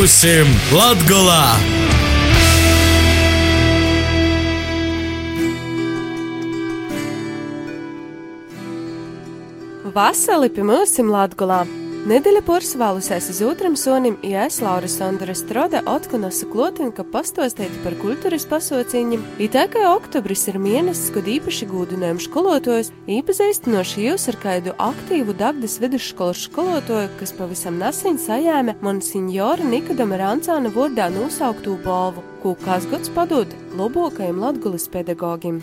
Būsim Latgolā! Vasarī pie mums Latgolā! Nedēļa porcelānusies uz otram sonim, ja es Laura Sondra Strode atkonosu klotin, ka pastostēt par kultūras pasauciņiem, it tā kā oktobris ir mēnesis, kad īpaši gūdinājam skolotojus, īpazīstinoši jūs ar kādu aktīvu Dagdas vidusskolas skolotoju, kas pavisam nesen sajēma monsinjora Nikodama Rancāna vārdā nosauktu balvu, ko kāds gads padod labākajiem latgulis pedagogiem.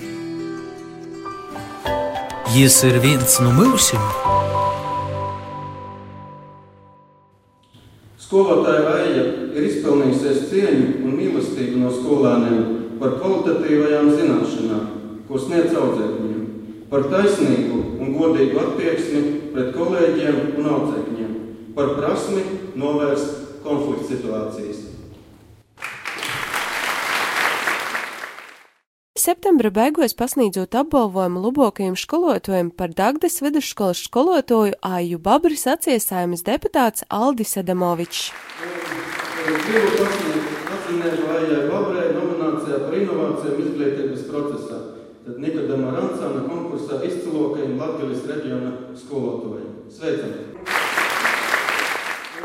Jis ir viens no mūsim! Skolotāja Aija ir izpelnījusies cieņu un mīlestību no skolēniem par kvalitatīvajām zināšanām, ko sniedz audzēkņiem, par taisnīgu un godīgu attieksmi pret kolēģiem un audzēkņiem, par prasmi novērst konflikta situācijas. Septembra beigās pasniedzot apbalvojumu labākajiem skolotājiem par Dagdas vidusskolas skolotāju Aiju Babri sacīsājums deputāts Aldis Adamovičs. Atzīmēt Aijai Babrai nominācijā par inovācijām izglītības procesā. Tad Nikodama Rancāna konkursā izcilākajiem Latvijas reģiona skolotājiem. Sveicam!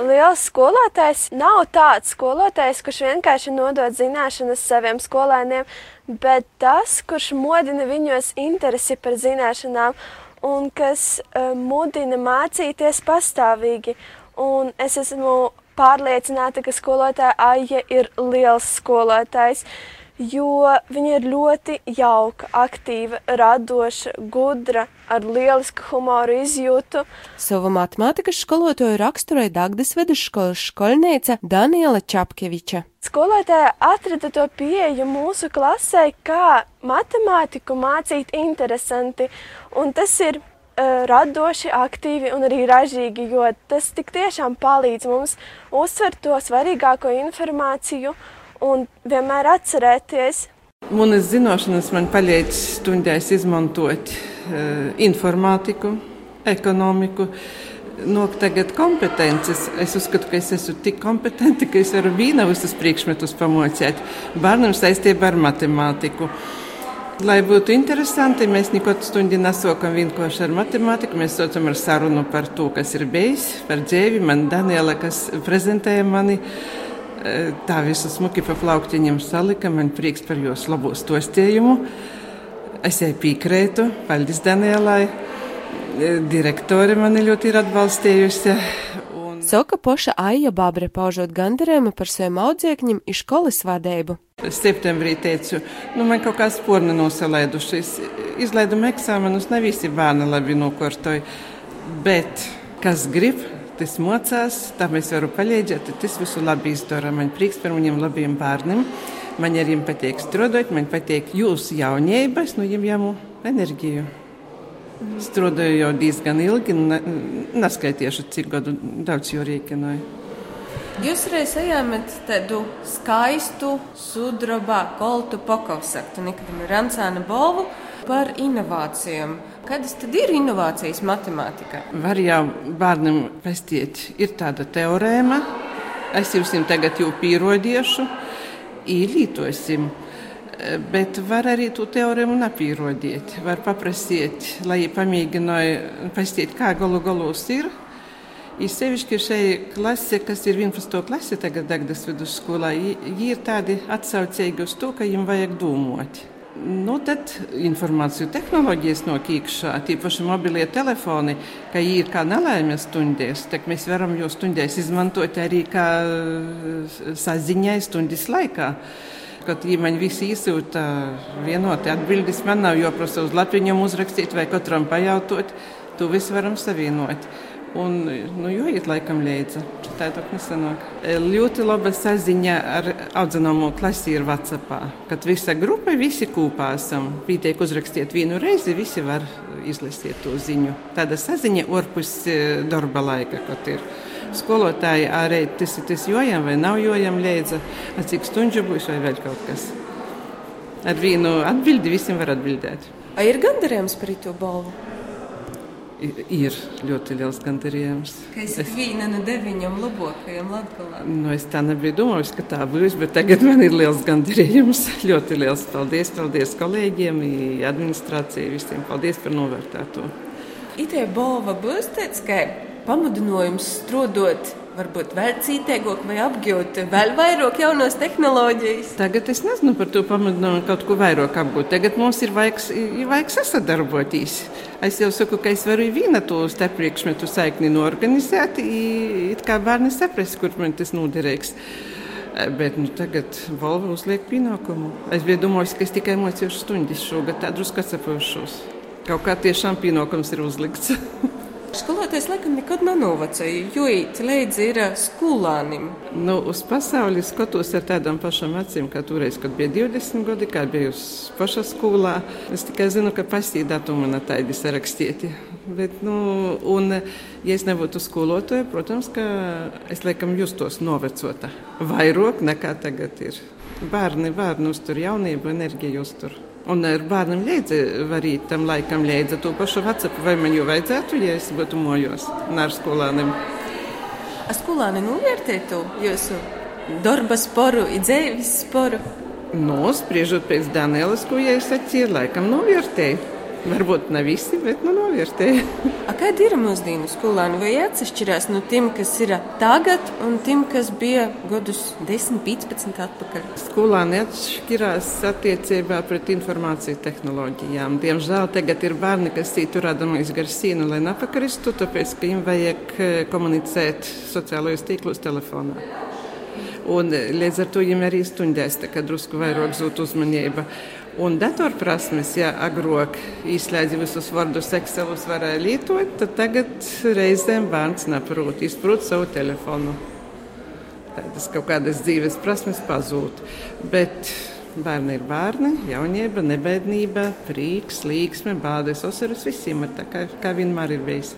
Liels skolotājs nav tāds skolotājs, kurš vienkārši nodod zināšanas saviem skolēniem, bet tas, kurš modina viņos interesi par zināšanām un kas uh, mudina mācīties pastāvīgi. Un es esmu pārliecināta, ka skolotāja Aija ir liels skolotājs, jo viņa ir ļoti jauka, aktīva, radoša, gudra, ar lielisku humoru izjūtu. Savu matemātikas skolotāju raksturoja Dagdas vidusskolas skolniece Daniela Čapkeviča. Skolotāja atrada to pieeju mūsu klasē, kā matemātiku mācīt interesanti, un tas ir uh, radoši, aktīvi un arī ražīgi, jo tas tik tiešām palīdz mums uzsvert to svarīgāko informāciju un vienmēr atcerēties. Manas zināšanas man palīdz stundēs izmantot uh, informātiku, ekonomiku. Nok tagad kompetences. Es uzskatu, ka es esmu tik kompetenti, ka es varu vīna visus priekšmetus pamocēt. Bērnam saistībā ar matemātiku. Lai būtu interesanti, mēs neko stundi nesokam vienkārši ar matemātiku. Mēs saucam ar sarunu par to, kas ir bijis, par dzēvi. Man Daniela, kas prezentēja mani, tā visu smuki pa plauktiņiem salika. Man prieks par jos labo stostējumu. Es jai piekrētu. Paldies Danielai. Direktore mani ļoti ir atbalstījusi. Un... Soka poša Aija Babre paužot gandarējumu par saviem audziekņiem iz skolas vadību. Septembrī teicu, nu man kaut kā sporni nosalaidušies. Izlaiduma eksāmenus ne visi bērni labi nokortoja, bet kas grib, tas mocās, tā mēs varam palīdzēt, tas visu labi izdara. Man prieks par viņiem labiem bērniem. Man arī patīk strādāt, man patīk jūsu jaunības, nu viņiem jāmu enerģiju. Strādāju jau diezgan ilgi, neskaitīšu, cik gadu daudz jau rīkināju. Jūs reiz ejat tādu skaistu, sudraba, koltu pakovsaktu, nekad ir Rancāna balvu par inovācijām. Kādas tad ir inovācijas matemātikā? Var jau bērnam pestiet, ir tāda teorēma, es jums tagad jau pierodiešu, īlītosim. Bet var arī to teorēmu nepīrodiet. Var paprasīt, lai pamēģinātu pastīt, kā galu galos ir. Ir sevišķi šai klase, kas ir 11. klase tagad Dagdas vidusskolā, viņi ir tādi atsaucīgi uz to, ka viņiem vajag domāt. Nu, tad informāciju tehnoloģijas no kīkšā, tīpaši mobilie telefoni, ka ir kā nelaimes stundēs, tad mēs varam jau stundēs izmantot arī kā saziņai stundas laikā. Kad viņi visi izsūta vienoti atbildes, man nav jāprasa uz lapiņiem uzrakstīt vai katram pajautot, to visu varam savienot. Un, nu, jo iet laikam līdzi. Tā ir nesanāk. Ļoti laba saziņa ar audzināmo klasi ir WhatsApp. Kad visa grupa, visi kopā esam. Pītiek uzrakstiet vienu reizi, visi var izlasīt to ziņu. Tāda saziņa orpus darba laika, kad ir. Skolotāji arī tas ir tas jojam vai nav jojam līdzi, cik stundžu būs vai vēl kaut kas. Ar vienu atbildi visiem var atbildēt. Vai ir gandarījums par to balvu? Ir ļoti liels gandarījums. Kas ir viena no deviņām labākajām Latvijā? Nu, es tā nebiju domājis, ka tā būs, bet tagad man ir liels gandarījums. ļoti liels paldies, paldies kolēģiem, administrācijai, visiem. Paldies par novērtēto. Itē balva būs tāds, ka pamudinājums strādāt varbūt vēl cītīgāk vai apgūt vēl vairāk jaunas tehnoloģijas? Tagad es nezinu par to pamudinājumu kaut ko vairāk apgūt. Tagad mums ir vajag, vajag sadarboties. Es jau saku, ka es varu viena to starppriekšmetu saikni norganizēt, it kā bērni saprast, kur man tas noderīgs. Bet nu, tagad Volvo uzliek pienākumu. Es biju domājis, ka es tikai mocīšu stundas šogad, tā drusku atsapošos. Kaut kā tiešām pienākums ir uzlikts. Skolotājs laikam nekad nav novacējis, jo it līdzi ir skolānim. Nu, uz pasauli skatos ar tādām pašām acīm, kā toreiz, kad bija 20 gadi, kā biju pašā skolā. Es tikai zinu, ka pasī datumi man tādi sarakstīti. Bet, nu, un, ja es nebūtu skolotāja, protams, ka es laikam justos novecota. Vairāk nekā tagad ir. Bērni, bērni uztur jaunību, enerģiju uztur. Un ar bērnam var arī tam laikam līdzi to pašu vacapu, vai man jau vajadzētu, ja es būtu mojos ar skolāniem. A skolāni novērtētu jūsu darba sporu, dzīves sporu? Nu, spriežot pēc Danielas, ko ja es atcīru, laikam novērtēju. Varbūt ne visi, bet nu novērtēju. Kāda ir mūsdienu skolāni? Vai atšķirās no tiem, kas ir tagad, un tiem, kas bija gadus 10, 15 atpakaļ? Skolāni atšķirās attiecībā pret informāciju tehnoloģijām. Diemžēl tagad ir bērni, kas turēdamies gar sīnu, lai nepakristu, tāpēc, ka viņiem vajag eh, komunicēt sociālajos tīklos telefonā. Un eh, līdz ar to viņiem arī stundēs drusku vairāk zūd uzmanība. Un datorprasmes, ja agrāk izslēdza visus vārdus, Excelus varēja lietot, tad tagad reizēm bērns neprot izprot savu telefonu. Tādas kaut kādas dzīves prasmes pazūd. Bet bērni ir bērni, jaunība, nebēdnība, prīks, līksme, bādes, osaras visiem ir tā, kā, kā vienmēr ir bijis.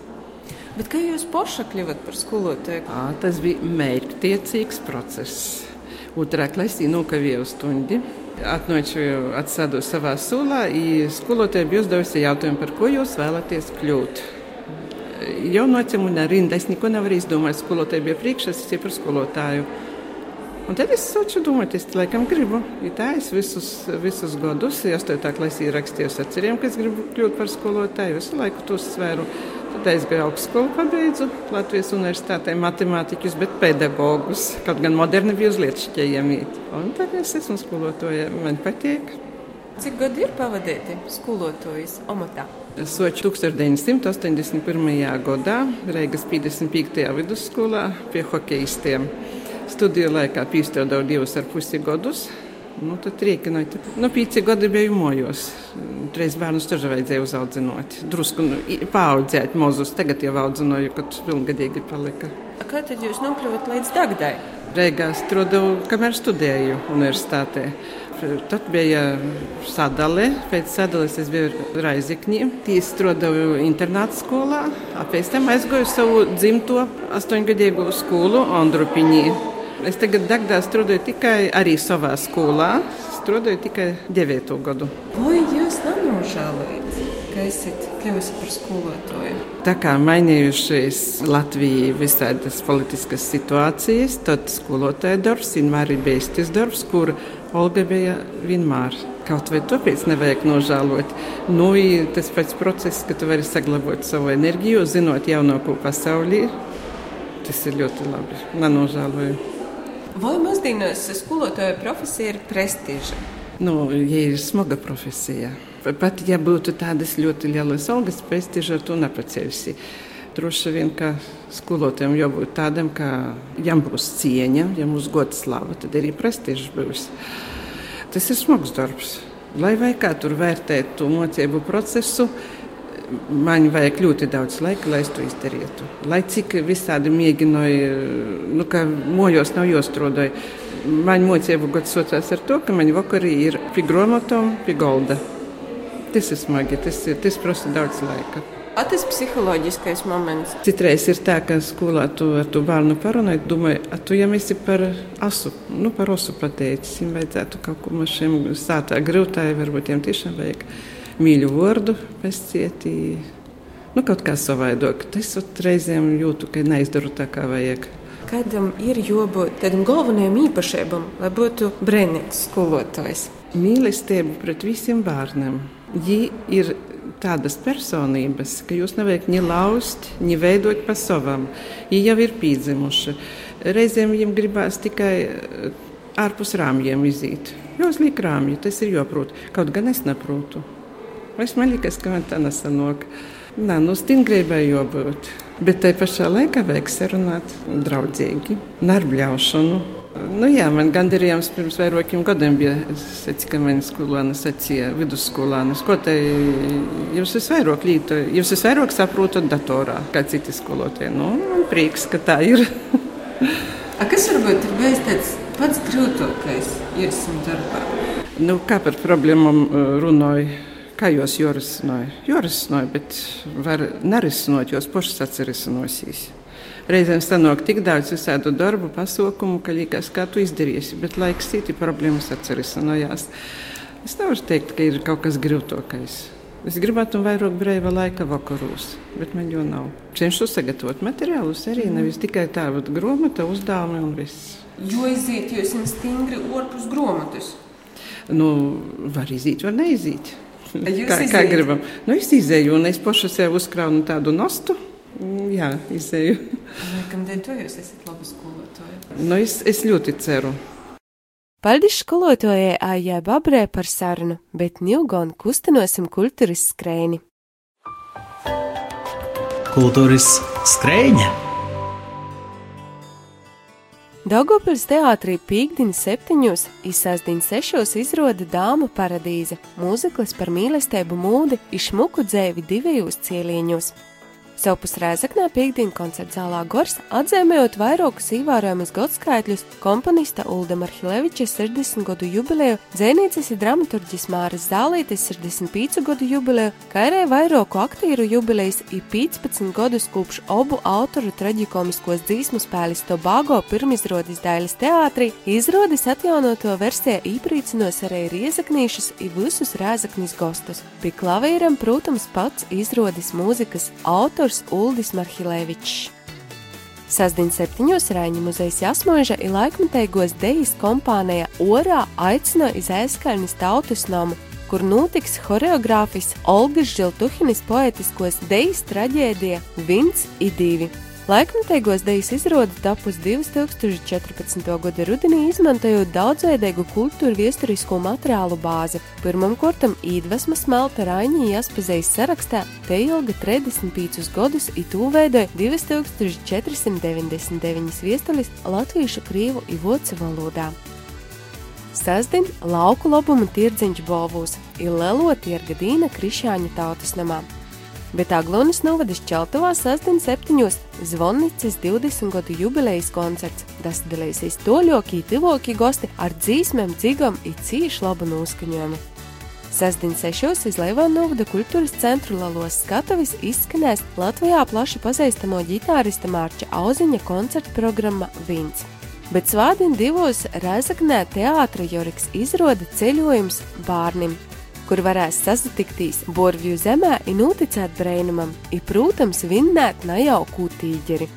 Bet kā jūs paša kļuvat par skolotāju? À, tas bija mērķtiecīgs process. Otrā klasē nokavēju stundu. Atnoču atsēdu savā sulā, un skolotāja bija uzdevusi jautājumu, par ko jūs vēlaties kļūt. Jau un rinda, es neko nevaru izdomāt. Skolotāja bija priekšā, es esmu par skolotāju. Un tad es sāku domāt, es laikam gribu. Ja tā es visus, visus gadus, 8. klasē rakstīju ar ceriem, ka es gribu kļūt par skolotāju. Visu laiku to svēru. Tad es gāju augstskolu, pabeidzu Latvijas universitātē matemātiķus, bet pedagogus. Kaut gan moderni bija uz lietišķējiem. Un tagad es esmu skolotāja. Man patīk. Cik gadi ir pavadīti skolotājas amatā? Soču 1981. gadā Reigas 55. vidusskolā pie hokeistiem. Studiju laikā pīstrādāju divus ar pusi gadus. Nu, tad rīkinoja. Nu, pīci gadi bija mojos. Reiz bērnus tur vajadzēja uzaudzināt. Drusku nu, paaudzēt mozus. Tagad jau audzināju, kad pilngadīgi palika. Kā tad jūs nokļuvāt līdz Dagdai? Reigā strādāju, kamēr studēju universitātē. Tad bija sadale. Pēc sadales es biju Raizekņī. Tīs strādāju internāta skolā. Pēc tam aizgāju savu dzimto astoņgadīgo skolu Andrupiņī. Es tagad Dagdā strādāju tikai arī savā skolā. Strādāju tikai 9. gadu. Vai jūs nenožēlojat, ka esat kļuvusi par skolotāju? Tā kā mainījušies Latvijā visādas politiskas situācijas, tad skolotāja darbs vienmēr ir bijis tas darbs, kur Olga bija vienmēr. Kaut vai tāpēc nevajag nožēlot. Nu, tas pats process, ka tu vari saglabāt savu enerģiju, zinot jaunāko pasaulī, tas ir ļoti labi. Nenožēloju. Vai mūsdienās skolotāja profesija ir prestiža? Nu, ja ir smaga profesija. Pat ja būtu tādas ļoti lielas algas, prestiža to nepacelsi. Droši vien, ka skolotājiem jābūt tādam, ka jām būs cieņa, ja mums gods slava, tad arī prestižs būs. Tas ir smags darbs. Lai vai kā tur vērtētu to mocību procesu, man vajag ļoti daudz laika, lai es to izdarītu. Lai cik visādi mēģināju, nu, ka mojos nav jāstrādāja. Man mocību gads sociās ar to, ka man vakarī ir pie grāmatām, pie golda. Tas ir smagi, tas, tas prasa daudz laika. A tas psiholoģiskais moments. Citreiz ir tā, ka skolā tu ar to bērnu parunāji, domāji, a tu jau esi par asu, nu par osu pateicis, viņam vajadzētu kaut ko mašiem sātā grūtāji, varbūt viņam tiešām vajag mīļu vārdu, pēc cietī. nu, kaut kā savādāk. Es reizēm jūtu, ka neizdaru tā, kā vajag. Kādam ir jābūt tādam galvenajam īpašībam, lai būtu brīvnieks skolotājs? Mīlestība pret visiem bērniem. Viņi ir tādas personības, ka jūs nevajag ni laust, ni veidot pa savam. Viņi jau ir piedzimuši. Reizēm viņiem gribās tikai ārpus rāmjiem iziet. Jūs liek rāmji, tas ir jāprot. Kaut gan es neprotu. Liekas, ka man tā nesanāk. Nē, nu stingrībai jābūt. Bet tai pašā laikā vajag sarunāt draudzīgi, narbļaušanu. Nu, jā, man gandarījums pirms vairākiem gadiem bija. Teicu, ka man skolāna sacīja vidusskolānas, ko te jūs visvairāk lītojat, jūs visvairāk saprotat datorā, kā citi skolotāji. Nu, man prieks, ka tā ir. A kas varbūt ir bijis tāds pats grūtākais iesim darbā? Nu, kā par problēmām uh, runāju? Kā jūs jūrasināja? Jūrasināja, bet var nerisinot, jūs pašas atcerisinosies. Reizēm sanāk tik daudz visādu darbu, pasaukumu, ka liekas, kā tu izdarīsi, bet laiks citi problēmas atcerisinājās. Es nevaru teikt, ka ir kaut kas grūtākais. Es gribētu vairāk brīva laika vakaros, bet man jau nav. Cenšos sagatavot materiālus arī, nevis tikai tādu grāmatu, uzdevumi un viss. Jo iziet jūs stingri ārpus grāmatas? Nu, var iziet, var neiziet. Kā, kā iziet? gribam. Nu, es izēju, un es pašu sev uzkrāju tādu nostu. Mm, Jā, izēju. Laikam, dēļ to jūs esat labi skolotāji. Nu, es, es ļoti ceru. Paldies skolotājai Aijai Babrē par sarunu, bet Nilgon kustinosim kultūras skrēni. Kultūras skrējņa. Daugopils teātrī pīkdiņa septiņos, izsāsdiņa sešos izroda dāmu paradīze, mūziklis par mīlestību mūdi, išmuku dzēvi divējos cielīņos. Savpus Rēzaknē piekdienu koncerta zālā Gors atzīmējot vairākus ievērojamus gadsimtus komponista Ulda Marhileviča 60 gadu jubileju, dzēnīces ir dramaturģis Māras Zālītes 65 gadu jubileju, kā arī vairāku aktieru jubilejas ir 15 gadus kopš obu autoru traģikomiskos dzīsmu spēles Tobago pirmizrodas Dailes teātrī, izrodas atjaunoto versiju īprīcinos arī riezaknīšus un visus rēzaknis gostus. Pie klavīram, protams, pats izrodas mūzikas autors Uldis Marhilevičs. Sasdien septiņos Rāņu muzeja jasmoža ir laikmatīgos dejas kompānija Orā aicina iz Ēskalnis tautas namu, kur notiks horeogrāfis Olgas Žiltuhinis poetiskos dejas traģēdija Vins i divi. Laikmatīgos dejas izrāde tapusi 2014. gada rudenī, izmantojot daudzveidīgu kultūru viesturisko materiālu bāzi. Pirmkārt, īdvesma smelta Raņī jāspazējas sarakstā, te ilga 35 gadus, it to veidoja 2499 viestulis latviešu, krievu un vocu valodā. Sasdien lauku labumu tirdziņš Bovūs ir Lelo tirga Dīna Krišāņa tautas namā. Bet Aglonas novadas Čeltavā sasdien septiņos zvonnicis 20 gadu jubilejas koncerts. Tas dalīsies toļokī, tivokī gosti ar dzīsmēm, dzigam un cīšu labu noskaņojumu. Sasdien sešos iz Leivāna novada kultūras centru Lalos skatuvis izskanēs Latvijā plaši pazīstamo ģitārista Mārča Auziņa koncerta programma Vins. Bet svādien divos Rezaknē teātra Joriks izroda ceļojums bārnim, kur varēs sasatiktīs Borvju zemē un uticēt brēnumam, ir, protams, vinnēt najauku tīģeri.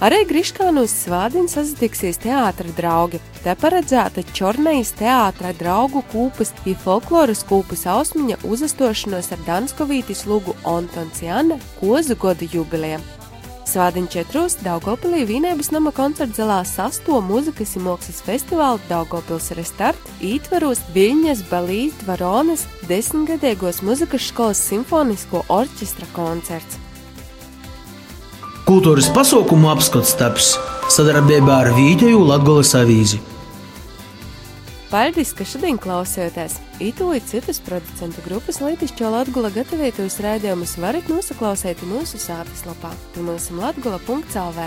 Arī Griškānos svādien sasatiksies teātra draugi. Te paredzēta Čornejas teātra draugu kūpas un folkloras kūpas ausmiņa uzastošanos ar Danskovītis lūgu Antons Jana kozu godu jubilejam. Svādiņ četros Daugopilī Vīnēbas nama koncerta zalā sasto mūzikas un mākslas festivālu Daugopils Restart ītveros Viļņas Balīs Dvaronas desmitgadīgos muzikas skolas simfonisko orķestra koncerts. Kultūras pasaukumu apskats taps sadarbībā ar Vīģeju Latgoles avīzi. Paldies, ka šodien klausījāties! Itūlīt citas producentu grupas Latvijas Latvijas gatavotos raidījumus varat nosaklausīt mūsu sātaslapā, mūsu latgola.clv.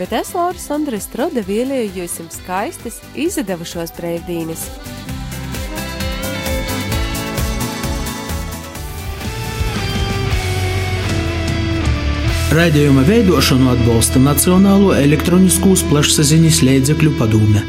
Bet es, Laura Sandra Strode, vēlēju jums skaistas, izdevušos brīvdienas! Raidījuma veidošanu atbalsta Nacionālo elektroniskos plašsaziņas līdzekļu padome.